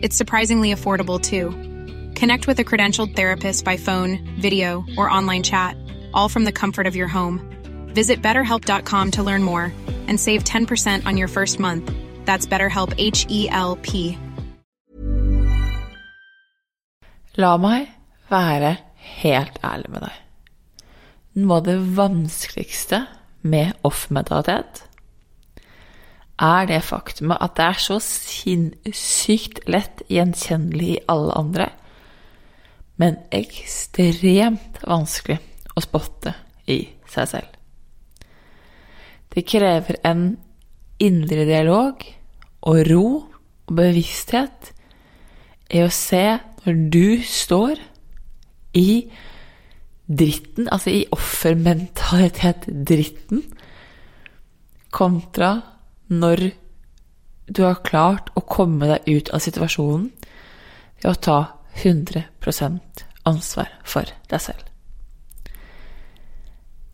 It's surprisingly affordable too. Connect with a credentialed therapist by phone, video, or online chat, all from the comfort of your home. Visit betterhelp.com to learn more and save 10% on your first month. That's BetterHelp H E L P. La meg være helt ærlig med deg. Noe av det vanskeligste med off-mentalitet er det faktumet at det er så sinnssykt lett gjenkjennelig i alle andre, men ekstremt vanskelig å spotte i seg selv. Det krever en indre dialog og ro og bevissthet i å se når du står i dritten, altså i offermentalitet-dritten, kontra når du har klart å komme deg ut av situasjonen ved å ta 100 ansvar for deg selv.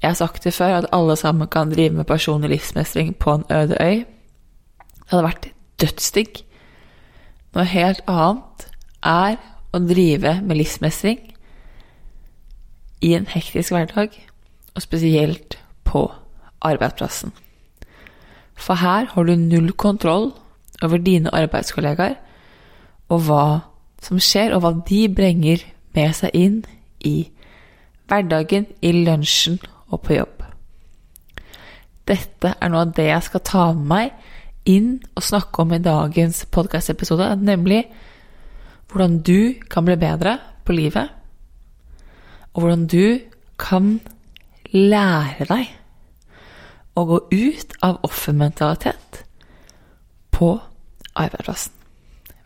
Jeg har sagt det før, at alle sammen kan drive med personlig livsmestring på en øde øy. Det hadde vært dødsdigg. Noe helt annet er å drive med livsmestring i en hektisk hverdag, og spesielt på arbeidsplassen. For her har du null kontroll over dine arbeidskollegaer og hva som skjer, og hva de bringer med seg inn i hverdagen, i lunsjen og på jobb. Dette er noe av det jeg skal ta med meg inn og snakke om i dagens podkastepisode, nemlig hvordan du kan bli bedre på livet, og hvordan du kan lære deg å gå ut av offermentalitet på arbeidsplassen.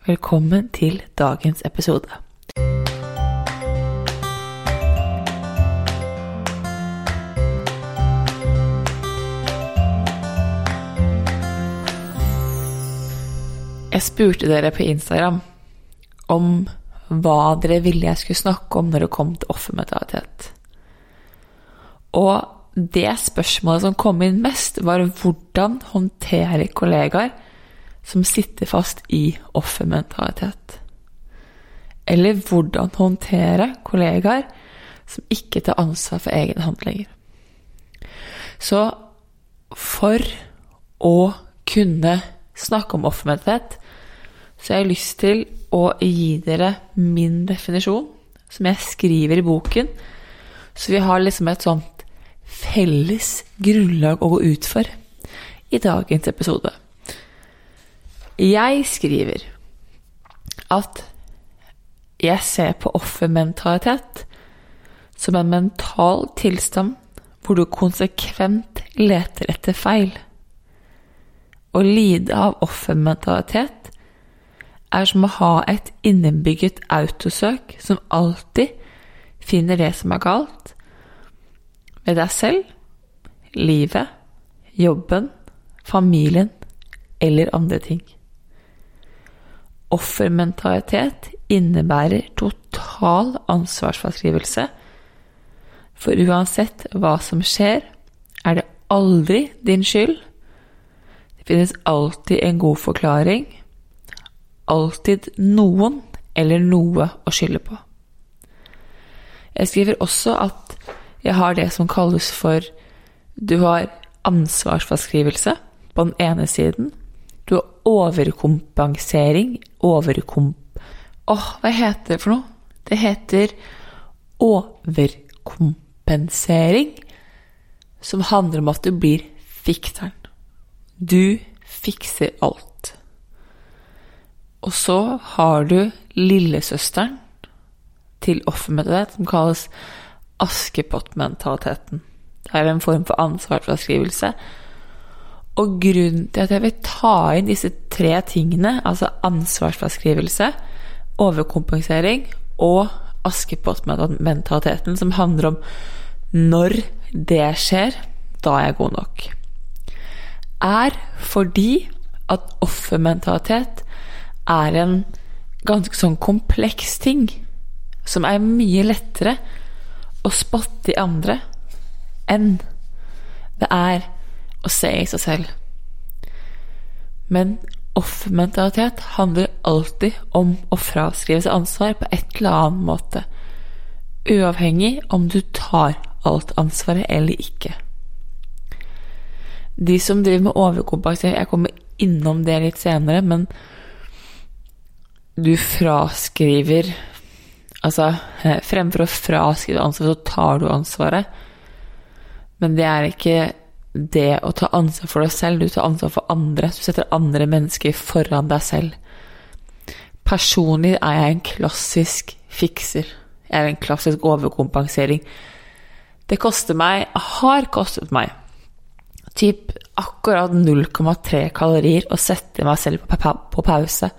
Velkommen til dagens episode. Jeg spurte dere på Instagram om hva dere ville jeg skulle snakke om når det kom til offermentalitet. Og det spørsmålet som kom inn mest, var hvordan håndtere kollegaer som sitter fast i offermentalitet. Eller hvordan håndtere kollegaer som ikke tar ansvar for egne handlinger. Så for å kunne snakke om offermentalitet, så har jeg lyst til å gi dere min definisjon, som jeg skriver i boken. Så vi har liksom et sånt felles grunnlag å gå ut for i dagens episode. Jeg skriver at jeg ser på offermentalitet som en mental tilstand hvor du konsekvent leter etter feil. Å lide av offermentalitet er som å ha et innebygget autosøk som alltid finner det som er galt deg selv, livet, jobben, familien eller andre ting. Offermentalitet innebærer total ansvarsfraskrivelse For uansett hva som skjer, er det aldri din skyld. Det finnes alltid en god forklaring. Alltid noen eller noe å skylde på. Jeg skriver også at jeg har det som kalles for Du har ansvarsfraskrivelse på den ene siden. Du har overkompensering Overkomp... Åh, hva heter det for noe? Det heter overkompensering, som handler om at du blir fikseren. Du fikser alt. Og så har du lillesøsteren til offermentalitet som kalles Askepott-mentaliteten. Det er en form for ansvarsfraskrivelse. Og grunnen til at jeg vil ta inn disse tre tingene, altså ansvarsfraskrivelse, overkompensering og Askepott-mentaliteten, som handler om når det skjer, da er jeg god nok, er fordi at offermentalitet er en ganske sånn kompleks ting som er mye lettere å spotte i andre enn det er å se i seg selv. Men offermentalitet handler alltid om å fraskrive seg ansvar på et eller annet måte, uavhengig om du tar alt ansvaret eller ikke. De som driver med overkompensering Jeg kommer innom det litt senere, men du fraskriver Altså, fremfor å fraskrive ansvaret, så tar du ansvaret. Men det er ikke det å ta ansvar for deg selv, du tar ansvar for andre. Du setter andre mennesker foran deg selv. Personlig er jeg en klassisk fikser. Jeg er en klassisk overkompensering. Det koster meg, har kostet meg, typ akkurat 0,3 kalorier å sette meg selv på pause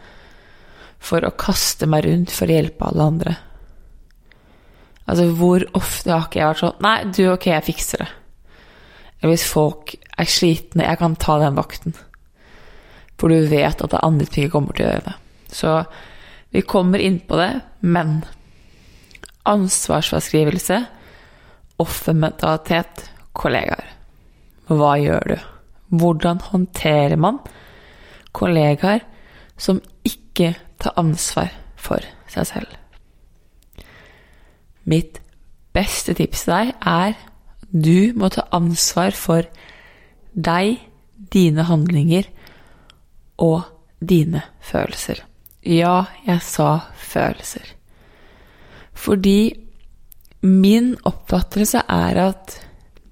for å kaste meg rundt for å hjelpe alle andre. Altså, hvor ofte har ikke jeg vært sånn Nei, du, ok, jeg fikser det. Eller hvis folk er slitne, jeg kan ta den vakten. For du vet at det andre ting ikke kommer til å gjøre det. Så vi kommer inn på det, men ansvarsfraskrivelse, offermentalitet, kollegaer. Hva gjør du? Hvordan håndterer man kollegaer som ikke tar ansvar for seg selv? Mitt beste tips til deg er du må ta ansvar for deg, dine handlinger og dine følelser. Ja, jeg sa følelser. Fordi min oppfattelse er at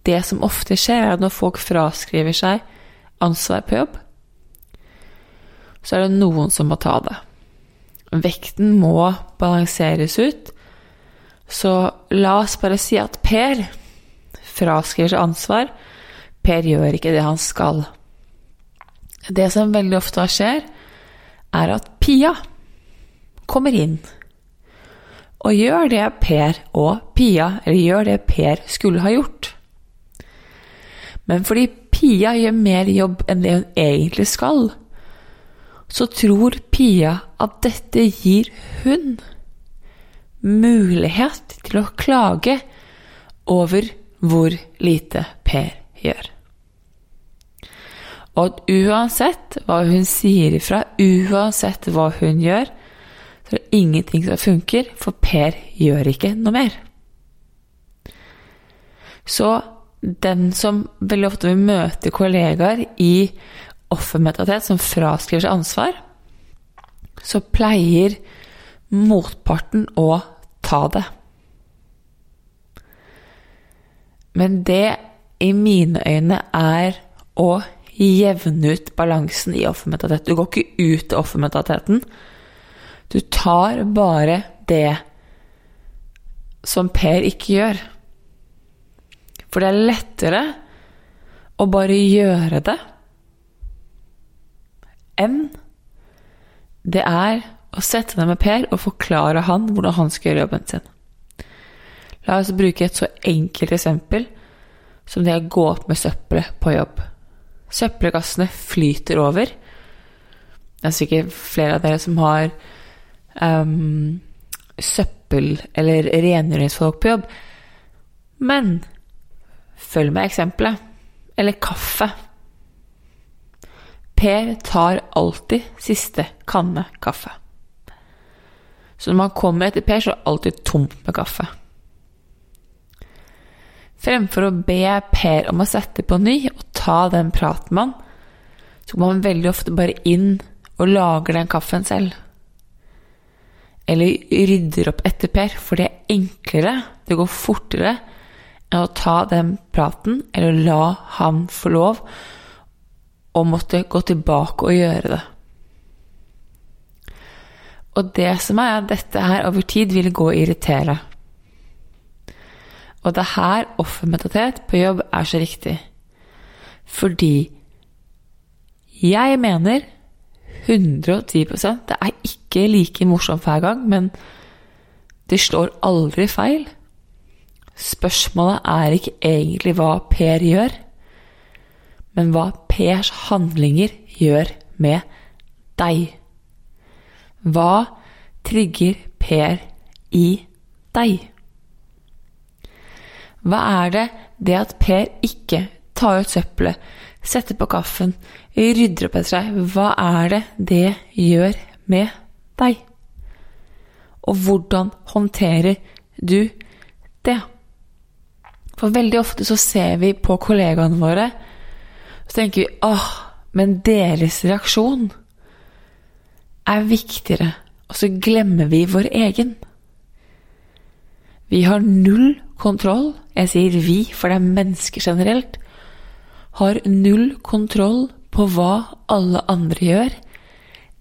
det som ofte skjer, er at når folk fraskriver seg ansvar på jobb, så er det noen som må ta det. Vekten må balanseres ut, så la oss bare si at Per fraskriver seg ansvar. Per gjør ikke det han skal. Det som veldig ofte skjer, er at Pia kommer inn og gjør det Per og Pia, eller gjør det Per skulle ha gjort. Men fordi Pia gjør mer jobb enn det hun egentlig skal, så tror Pia at dette gir hun mulighet til å klage over hvor lite Per gjør. Og at uansett hva hun sier ifra, uansett hva hun gjør, så er det ingenting som funker, for Per gjør ikke noe mer. Så den som veldig ofte vil møte kollegaer i offermentalitet som fraskriver seg ansvar, så pleier motparten å ta det. Men det i mine øyne er å jevne ut balansen i offermentalitet. Du går ikke ut av offermentaliteten. Du tar bare det som Per ikke gjør. For det er lettere å bare gjøre det enn det er og sette deg med Per og forklare han hvordan han skal gjøre jobben sin. La oss bruke et så enkelt eksempel som det å gå opp med søppelet på jobb. Søppelkassene flyter over. Det er sikkert flere av dere som har um, søppel- eller rengjøringsfolk på jobb. Men følg med eksempelet. Eller kaffe. Per tar alltid siste kanne kaffe. Så når man kommer etter Per, så er det alltid tomt med kaffe. Fremfor å be Per om å sette på ny og ta den praten med han, så går man veldig ofte bare inn og lager den kaffen selv. Eller rydder opp etter Per, for det er enklere, det går fortere enn å ta den praten, eller la han få lov å måtte gå tilbake og gjøre det. Og det som er at dette her over tid vil gå og irritere. Og det er her offermentalitet på jobb er så riktig. Fordi jeg mener 110% Det er ikke like morsomt hver gang, men det slår aldri feil. Spørsmålet er ikke egentlig hva Per gjør, men hva Pers handlinger gjør med deg. Hva trigger Per i deg? Hva er det det at Per ikke tar ut søppelet, setter på kaffen, rydder opp etter seg, hva er det det gjør med deg? Og hvordan håndterer du det? For veldig ofte så ser vi på kollegaene våre, så tenker vi åh, men deres reaksjon er viktigere, og så glemmer vi vår egen. Vi har null kontroll, jeg sier vi, for det er mennesker generelt, har null kontroll på hva alle andre gjør.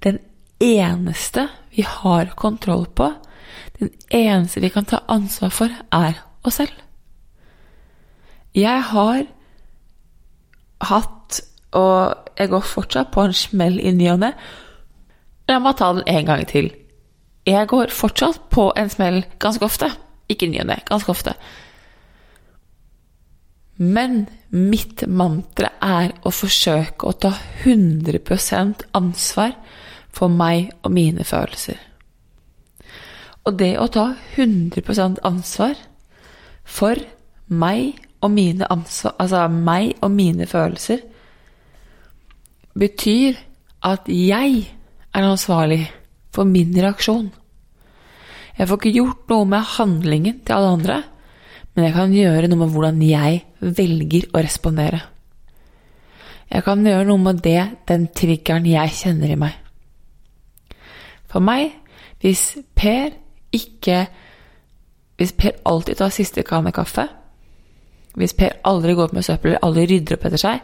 Den eneste vi har kontroll på, den eneste vi kan ta ansvar for, er oss selv. Jeg har hatt, og jeg går fortsatt på en smell i ny og ne. La meg ta den en gang til. Jeg går fortsatt på en smell ganske ofte. Ikke ny og ne, ganske ofte. Men mitt mantra er å forsøke å ta 100% ansvar for meg og mine følelser. Og det å ta 100% ansvar for meg og mine ansvar, altså meg og mine følelser, betyr at jeg er ansvarlig for min reaksjon. Jeg får ikke gjort noe med handlingen til alle andre men jeg kan gjøre noe med hvordan jeg velger å respondere. Jeg kan gjøre noe med det, den triggeren jeg kjenner i meg. For meg, hvis Per ikke Hvis Per alltid tar siste kanne kaffe, hvis Per aldri går opp med søppel eller aldri rydder opp etter seg,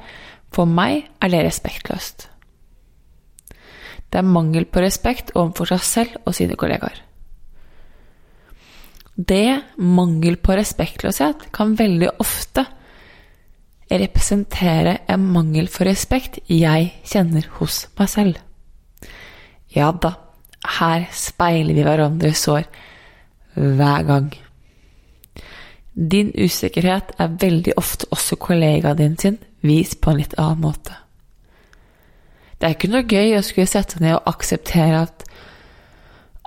for meg er det respektløst. Det er mangel på respekt overfor seg selv og sine kollegaer. Det, mangel på respektløshet, kan veldig ofte representere en mangel for respekt jeg kjenner hos meg selv. Ja da, her speiler vi hverandres sår hver gang. Din usikkerhet er veldig ofte også kollegaen din sin, vist på en litt annen måte. Det er ikke noe gøy å skulle sette ned og akseptere at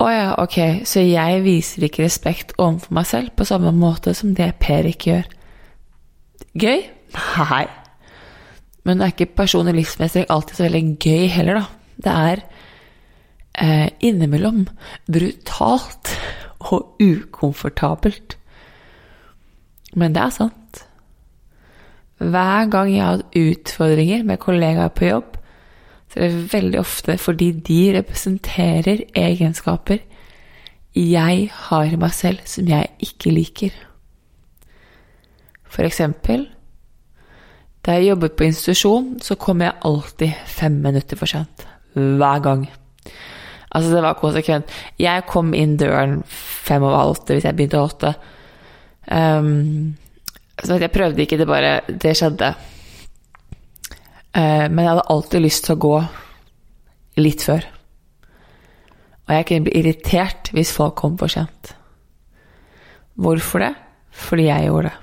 å ja, ok, så jeg viser ikke respekt overfor meg selv på samme måte som det Per ikke gjør. Gøy? Nei. Men det er ikke personlig livsmestring alltid så veldig gøy heller, da. Det er eh, innimellom brutalt og ukomfortabelt. Men det er sant. Hver gang jeg har hatt utfordringer med kollegaer på jobb, så det er veldig ofte fordi de representerer egenskaper jeg har i meg selv som jeg ikke liker. For eksempel da jeg jobbet på institusjon, så kom jeg alltid fem minutter for sent. Hver gang. Altså, det var konsekvent. Jeg kom inn døren fem over åtte hvis jeg begynte åtte. Um, så jeg prøvde ikke, det bare Det skjedde. Eh, men jeg hadde alltid lyst til å gå litt før. Og jeg kunne bli irritert hvis folk kom for sent. Hvorfor det? Fordi jeg gjorde det.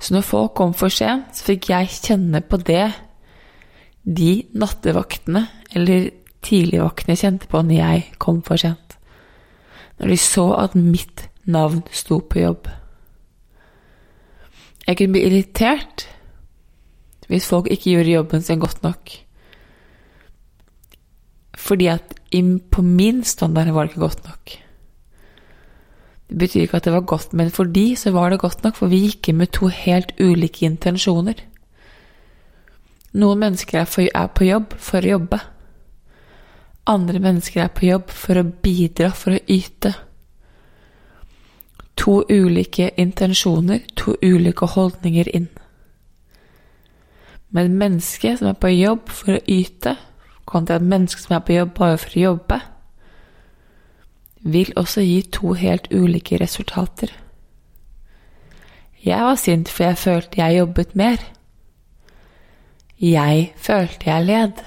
Så når folk kom for sent, så fikk jeg kjenne på det de nattevaktene eller tidligvaktene kjente på når jeg kom for sent. Når de så at mitt navn sto på jobb. Jeg kunne bli irritert hvis folk ikke gjorde jobben sin godt nok. Fordi at på min standard var det ikke godt nok. Det betyr ikke at det var godt, men for de så var det godt nok, for vi gikk inn med to helt ulike intensjoner. Noen mennesker er på jobb for å jobbe. Andre mennesker er på jobb for å bidra, for å yte. To ulike intensjoner, to ulike holdninger inn. Men mennesket som er på jobb for å yte, kontra et menneske som er på jobb bare for å jobbe, vil også gi to helt ulike resultater. Jeg var sint for jeg følte jeg jobbet mer. Jeg følte jeg led.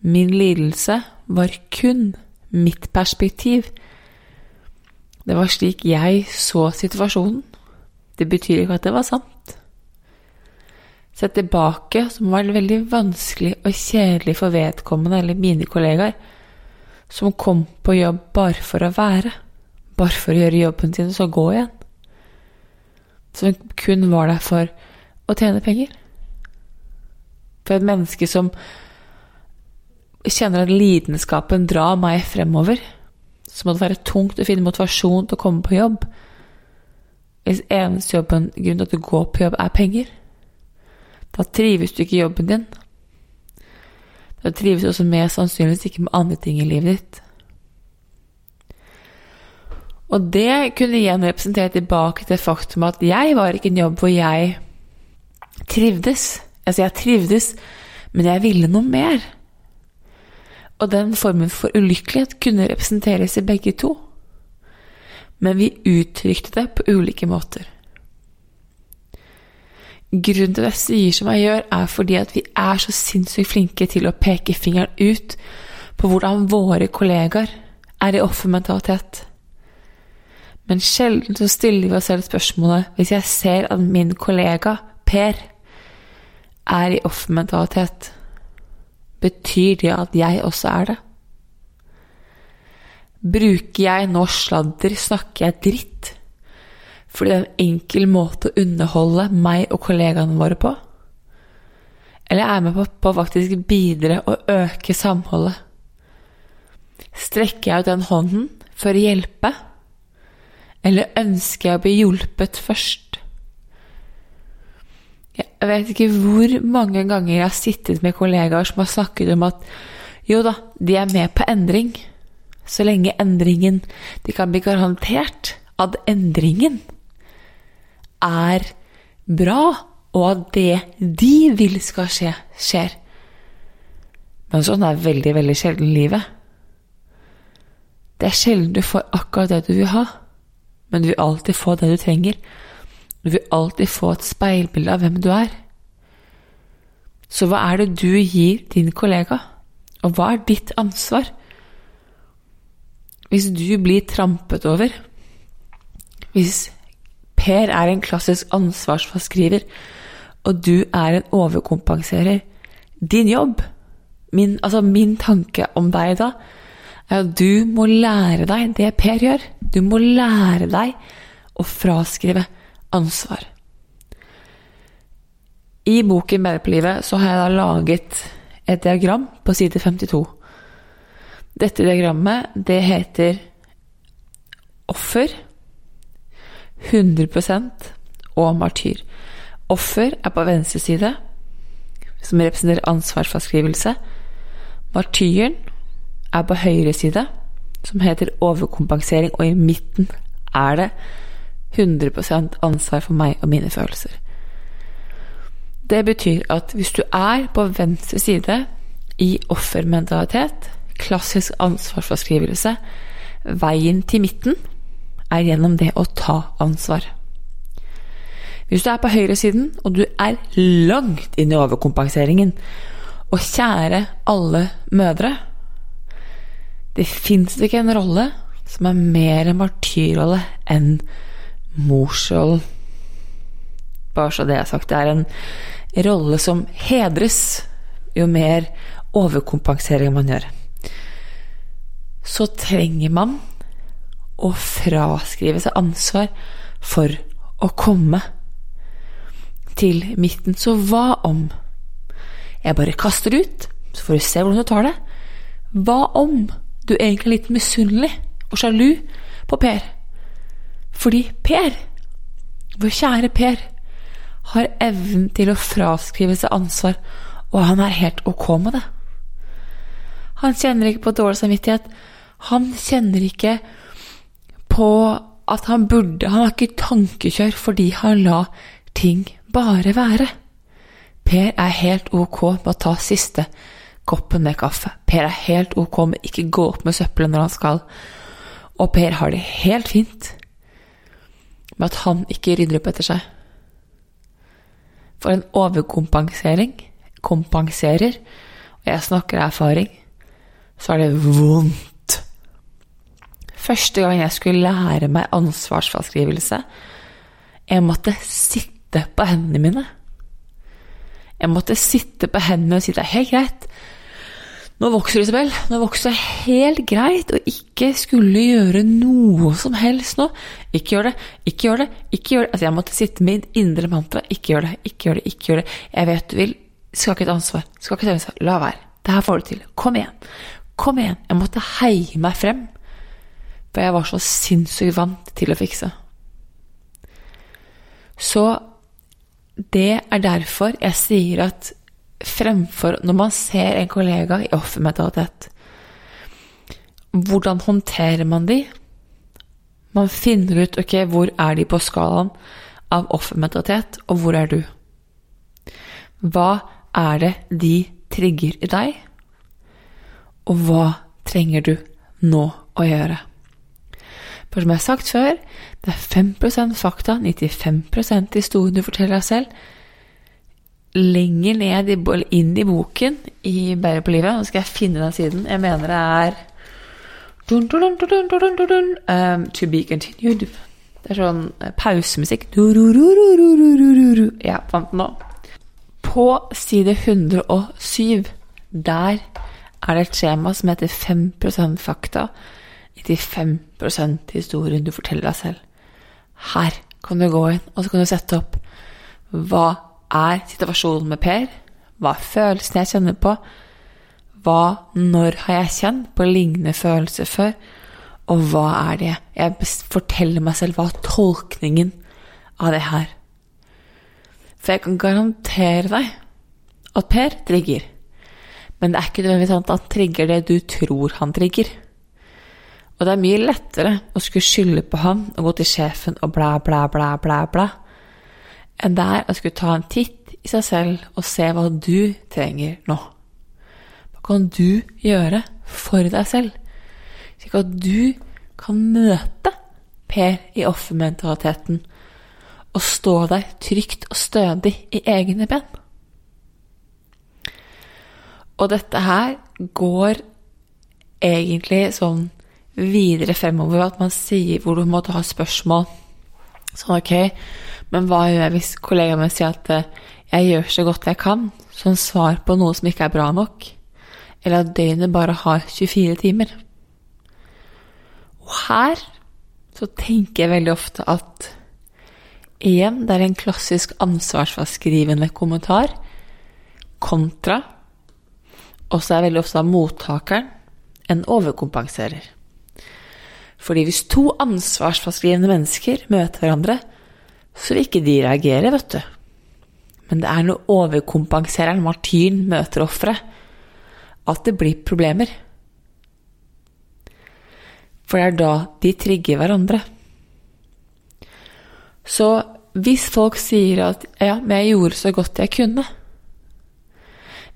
Min lidelse var kun mitt perspektiv. Det var slik jeg så situasjonen. Det betyr ikke at det var sant. Sett tilbake, som var veldig vanskelig og kjedelig for vedkommende eller mine kollegaer, som kom på jobb bare for å være, bare for å gjøre jobben sin og så gå igjen. Som kun var der for å tjene penger. For et menneske som kjenner at lidenskapen drar meg fremover, så må det være tungt å finne motivasjon til å komme på jobb. Hvis eneste jobben, grunnen til at du går på jobb, er penger, da trives du ikke i jobben din. Da trives du også med sannsynligvis ikke med andre ting i livet ditt. Og det kunne igjen representere tilbake til faktum at jeg var ikke en jobb hvor jeg trivdes. Altså, jeg trivdes, men jeg ville noe mer. Og den formen for ulykkelighet kunne representeres i begge to. Men vi uttrykte det på ulike måter. Grunnen til at jeg sier som jeg gjør, er fordi at vi er så sinnssykt flinke til å peke fingeren ut på hvordan våre kollegaer er i offermentalitet. Men sjelden så stiller vi oss selv spørsmålet hvis jeg ser at min kollega Per er i offermentalitet, betyr det at jeg også er det? Bruker jeg nå sladder, snakker jeg dritt? Fordi det er en enkel måte å underholde meg og kollegaene våre på? Eller er jeg med på, på faktisk bidra og øke samholdet? Strekker jeg ut den hånden for å hjelpe? Eller ønsker jeg å bli hjulpet først? Jeg vet ikke hvor mange ganger jeg har sittet med kollegaer som har snakket om at jo da, de er med på endring, så lenge endringen De kan bli garantert at endringen er bra, og at det de vil skal skje, skjer. Men sånn er veldig, veldig sjelden livet. Det er sjelden du får akkurat det du vil ha, men du vil alltid få det du trenger. Du vil alltid få et speilbilde av hvem du er. Så hva er det du gir din kollega, og hva er ditt ansvar? Hvis du blir trampet over, hvis Per er en klassisk ansvarsforskriver, og du er en overkompenserer. Din jobb, min, altså min tanke om deg da, er at du må lære deg det Per gjør. Du må lære deg å fraskrive ansvar. I boken Bedre på livet så har jeg da laget et diagram på side 52. Dette diagrammet, det heter offer 100% og martyr. Offer er på venstre side, som representerer ansvarsfraskrivelse. Martyren er på høyre side, som heter overkompensering, og i midten er det 100% ansvar for meg og mine følelser. Det betyr at hvis du er på venstre side i offermentalitet, klassisk ansvarsfraskrivelse, veien til midten er gjennom det å ta ansvar. Hvis du er på høyresiden, og du er langt inn i overkompenseringen, og kjære alle mødre Det fins ikke en rolle som er mer martyrrolle enn morsrollen. Bare så det er sagt. Det er en rolle som hedres jo mer overkompensering man gjør. Så trenger man å fraskrive seg ansvar for å komme til midten, så hva om jeg bare kaster det ut, så får du se hvordan du tar det? Hva om du egentlig er litt misunnelig og sjalu på Per? Fordi Per, vår kjære Per, har evnen til å fraskrive seg ansvar, og han er helt ok med det. Han kjenner ikke på dårlig samvittighet. Han kjenner ikke på at han burde Han har ikke tankekjør fordi han la ting bare være. Per er helt ok med å ta siste koppen med kaffe. Per er helt ok med ikke gå opp med søppelet når han skal. Og Per har det helt fint med at han ikke rydder opp etter seg. For en overkompensering kompenserer, og jeg snakker av erfaring, så er det vondt. Første gang jeg skulle lære meg ansvarsfraskrivelse, jeg måtte sitte på hendene mine. Jeg måtte sitte på hendene og si det er helt greit. Nå vokser Isabel. Nå vokser det helt greit å ikke skulle gjøre noe som helst nå. Ikke gjør det, ikke gjør det, ikke gjør det. Altså, jeg måtte sitte med indre mantra. Ikke gjør det, ikke gjør det, ikke gjør det. Jeg vet du vil. Skal ikke ta ansvar. Skal ikke ta ansvar. La være. Det her får du til. Kom igjen. Kom igjen. Jeg måtte heie meg frem. For jeg var så sinnssykt vant til å fikse. Så det er derfor jeg sier at fremfor når man ser en kollega i offermentalitet Hvordan håndterer man de? Man finner ut ok, hvor er de på skalaen av offermentalitet, og hvor er du? Hva er det de trigger i deg? Og hva trenger du nå å gjøre? For som jeg har sagt før, det er 5% fakta, 95% historien du forteller deg selv. Lenger ned inn i boken i Bære på livet, nå skal jeg finne den siden, jeg mener det er dun, dun, dun, um, To be continued. Det er sånn pausemusikk. Ja, fant den nå. På side 107, der er det et skjema som heter 5% fakta, 95% historien du forteller deg selv. Her kan du gå inn, og så kan du sette opp hva er situasjonen med Per? Hva er følelsen jeg kjenner på? Hva, når har jeg kjent på lignende følelser før? Og hva er det jeg forteller meg selv? Hva er tolkningen av det her? For jeg kan garantere deg at Per trigger. Men det er ikke nødvendigvis sånn at han trigger det du tror han trigger. Og det er mye lettere å skulle skylde på han og gå til sjefen og bla, bla, bla, bla, bla, enn det er å skulle ta en titt i seg selv og se hva du trenger nå. Hva kan du gjøre for deg selv, slik at du kan møte Per i offermentaliteten og stå der trygt og stødig i egne ben? Og dette her går egentlig sånn videre fremover, at man sier hvor du måtte ha spørsmål. Sånn, ok, men hva gjør jeg hvis kollegaen min sier at eh, jeg gjør så godt jeg kan, som svar på noe som ikke er bra nok, eller at døgnet bare har 24 timer? Og her så tenker jeg veldig ofte at igjen, det er en klassisk ansvarsfraskrivende kommentar kontra og så er veldig ofte mottakeren en overkompenserer. Fordi hvis to ansvarsfraskrivende mennesker møter hverandre, så vil ikke de reagere, vet du. Men det er når overkompensereren, martyren, møter offeret, at det blir problemer. For det er da de trigger hverandre. Så hvis folk sier at 'ja, men jeg gjorde så godt jeg kunne',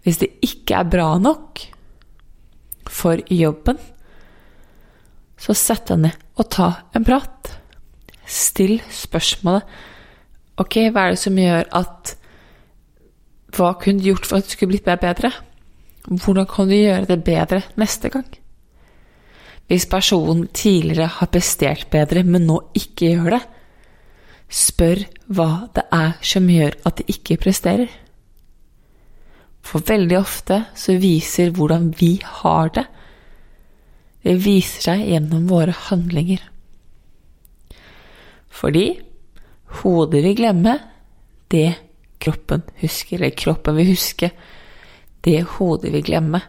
hvis det ikke er bra nok for jobben, så sett deg ned og ta en prat. Still spørsmålet Ok, hva er det som gjør at Hva kunne du gjort for at det skulle blitt bedre? Hvordan kan du gjøre det bedre neste gang? Hvis personen tidligere har prestert bedre, men nå ikke gjør det, spør hva det er som gjør at de ikke presterer. For veldig ofte så viser hvordan vi har det, det viser seg gjennom våre handlinger. Fordi hodet vil glemme, det kroppen husker, eller kroppen vil huske det hodet vil glemme.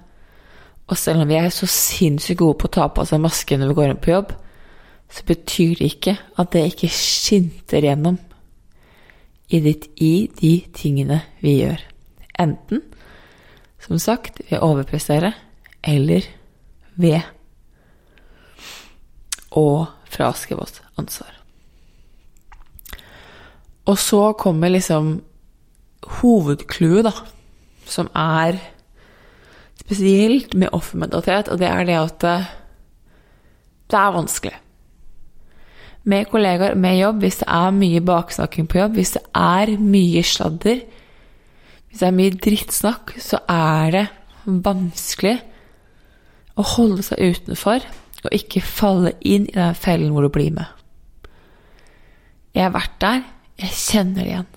Og selv om vi er så sinnssykt gode på å ta på oss en maske når vi går inn på jobb, så betyr det ikke at det ikke skinter gjennom i, ditt, i de tingene vi gjør. Enten, som sagt, ved å overprestere, eller ved å fraskrive oss ansvar. Og så kommer liksom hovedclouet, da, som er spesielt med offermentalitet, og det er det at det, det er vanskelig. Med kollegaer, med jobb, hvis det er mye baksnakking på jobb, hvis det er mye sladder, hvis det er mye drittsnakk, så er det vanskelig å holde seg utenfor og ikke falle inn i den fellen hvor du blir med. Jeg har vært der, jeg kjenner det igjen.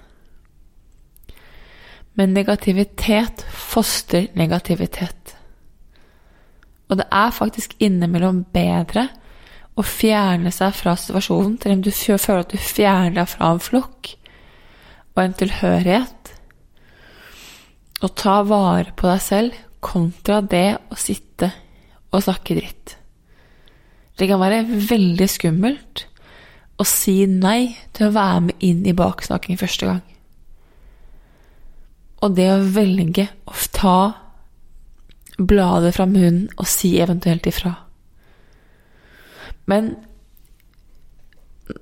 Men negativitet foster negativitet. Og det er faktisk innimellom bedre å fjerne seg fra situasjonen til om du føler at du fjerner deg fra en flokk og en tilhørighet. Og ta vare på deg selv kontra det å sitte og snakke dritt. Det kan være veldig skummelt å si nei til å være med inn i baksnakking første gang. Og det å velge å ta bladet fra munnen og si eventuelt ifra. Men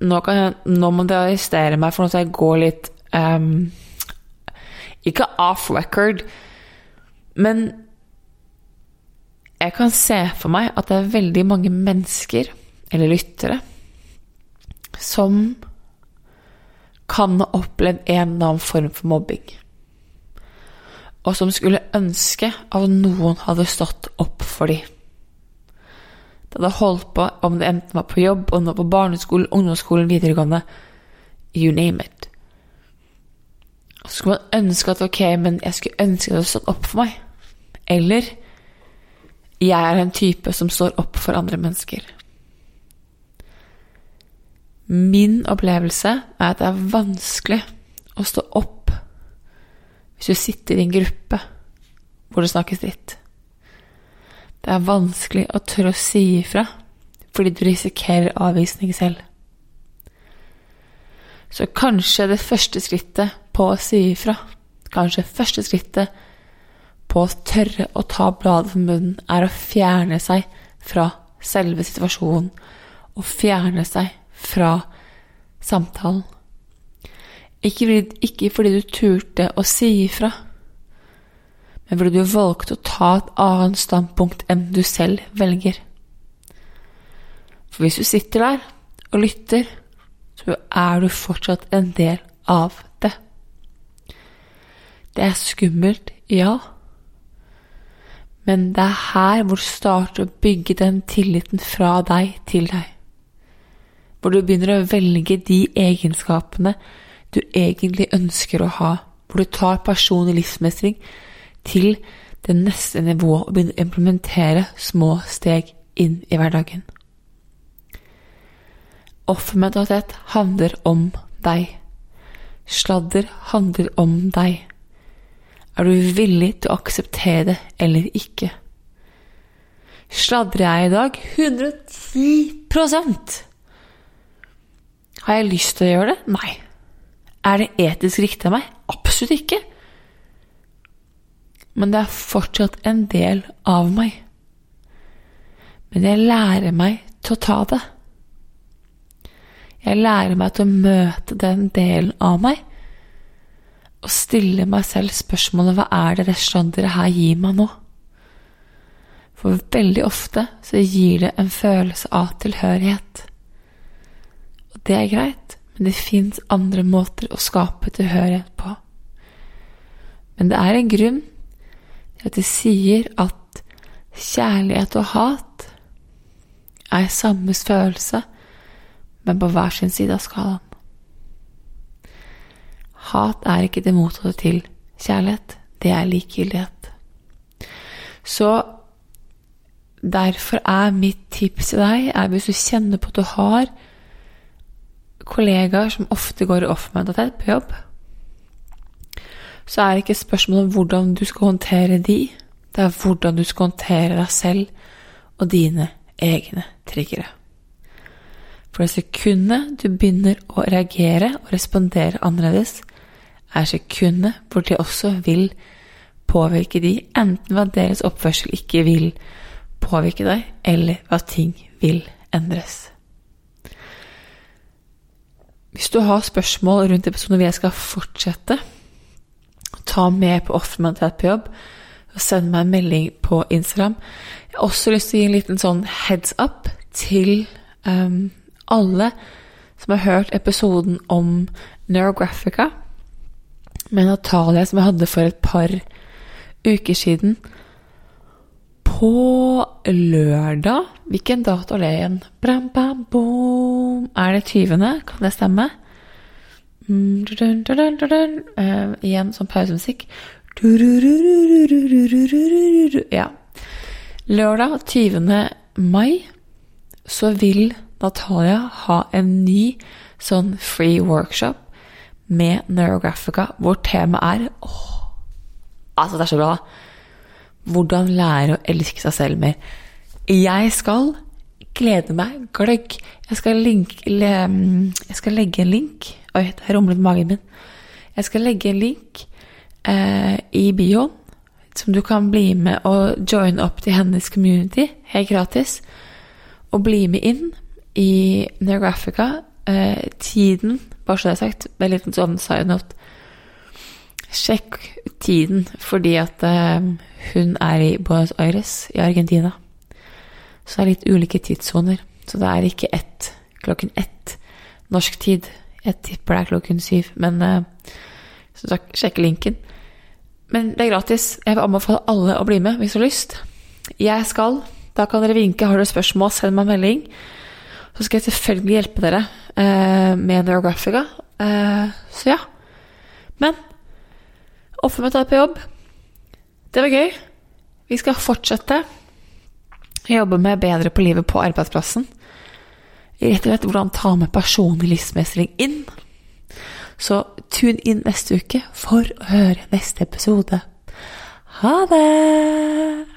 nå, jeg, nå må dere arrestere meg for noe så jeg går litt um, Ikke off record, men jeg kan se for meg at det er veldig mange mennesker, eller lyttere, som kan ha opplevd en eller annen form for mobbing og som skulle ønske at noen hadde stått opp for dem. Det hadde holdt på om det enten var på jobb, om det var på barneskolen, ungdomsskolen, videregående You name it. Så skulle man ønske at ok, men jeg skulle ønske at det hadde stått opp for meg. Eller jeg er en type som står opp for andre mennesker. Min opplevelse er at det er vanskelig å stå opp hvis du sitter i en gruppe hvor det snakkes dritt. Det er vanskelig å tørre å si ifra fordi du risikerer avvisning selv. Så kanskje det første skrittet på å si ifra, kanskje første skrittet på å tørre å ta bladet fra munnen, er å fjerne seg fra selve situasjonen og fjerne seg fra samtalen. Ikke fordi, ikke fordi du turte å si ifra, men fordi du valgte å ta et annet standpunkt enn du selv velger. For hvis du sitter der og lytter, så er du fortsatt en del av det. Det er skummelt, ja, men det er her hvor du starter å bygge den tilliten fra deg til deg. Hvor du begynner å velge de egenskapene du egentlig ønsker å ha, hvor du tar personlig livsmestring til det neste nivået og begynner å implementere små steg inn i hverdagen. Offermentalitet handler om deg. Sladder handler om deg. Er du villig til å akseptere det eller ikke? Sladrer jeg i dag? 110 Har jeg lyst til å gjøre det? Nei. Er det etisk riktig av meg? Absolutt ikke. Men det er fortsatt en del av meg. Men jeg lærer meg til å ta det. Jeg lærer meg til å møte den delen av meg og stille meg selv spørsmålet hva er det restauranteret her gir meg nå? For veldig ofte så gir det en følelse av tilhørighet. Og det er greit men det fins andre måter å skape tilhørighet på. Men det er en grunn til at de sier at kjærlighet og hat er samme følelse, men på hver sin side av skalaen. Hat er ikke det motsatte til kjærlighet, det er likegyldighet. Så derfor er mitt tips til deg er hvis du kjenner på at du har kollegaer som ofte går i offentlighet på jobb, så er det ikke spørsmålet om hvordan du skal håndtere de, det er hvordan du skal håndtere deg selv og dine egne triggere. For det sekundet du begynner å reagere og respondere annerledes, er sekundet hvor de også vil påvirke de, enten ved at deres oppførsel ikke vil påvirke deg, eller ved at ting vil endres. Hvis du har spørsmål rundt episoden hvor jeg skal fortsette, ta med på offermentalitet på jobb, og send meg en melding på Instagram. Jeg har også lyst til å gi en liten sånn heads up til um, alle som har hørt episoden om Neurographica med Natalia som jeg hadde for et par uker siden. På lørdag Hvilken dato er det igjen? Bram, bam, boom. Er det 20.? Kan det stemme? Mm, dun, dun, dun, uh, igjen sånn pausemusikk. Ja. Lørdag 20. mai så vil Natalia ha en ny sånn free workshop med Neurographica, hvor temaet er åh, Altså, det er så bra. Hvordan lære å elske seg selv mer. Jeg skal glede meg gløgg. Jeg skal, link, le, jeg skal legge en link Oi, det rumlet i magen min. Jeg skal legge en link eh, i bioen som du kan bli med og joine opp til hennes community helt gratis. Og bli med inn i Neographica. Eh, tiden, bare så det er sagt, det er litt sånn side note. Sjekk tiden, fordi at eh, hun er i Buenos Aires i Argentina. Så det er litt ulike tidssoner. Så det er ikke ett klokken ett norsk tid. Jeg tipper det er klokken syv, men eh, så sjekk linken. Men det er gratis. Jeg vil anbefale alle å bli med hvis du har lyst. Jeg skal. Da kan dere vinke. Har dere spørsmål, send meg en melding. Så skal jeg selvfølgelig hjelpe dere med Neurographica. Eh, så ja. Men offermøte på jobb. Det var gøy. Vi skal fortsette å jobbe med Bedre på livet på arbeidsplassen. Rett og slett hvordan ta med personlig livsmestring inn. Så tune inn neste uke for å høre neste episode. Ha det!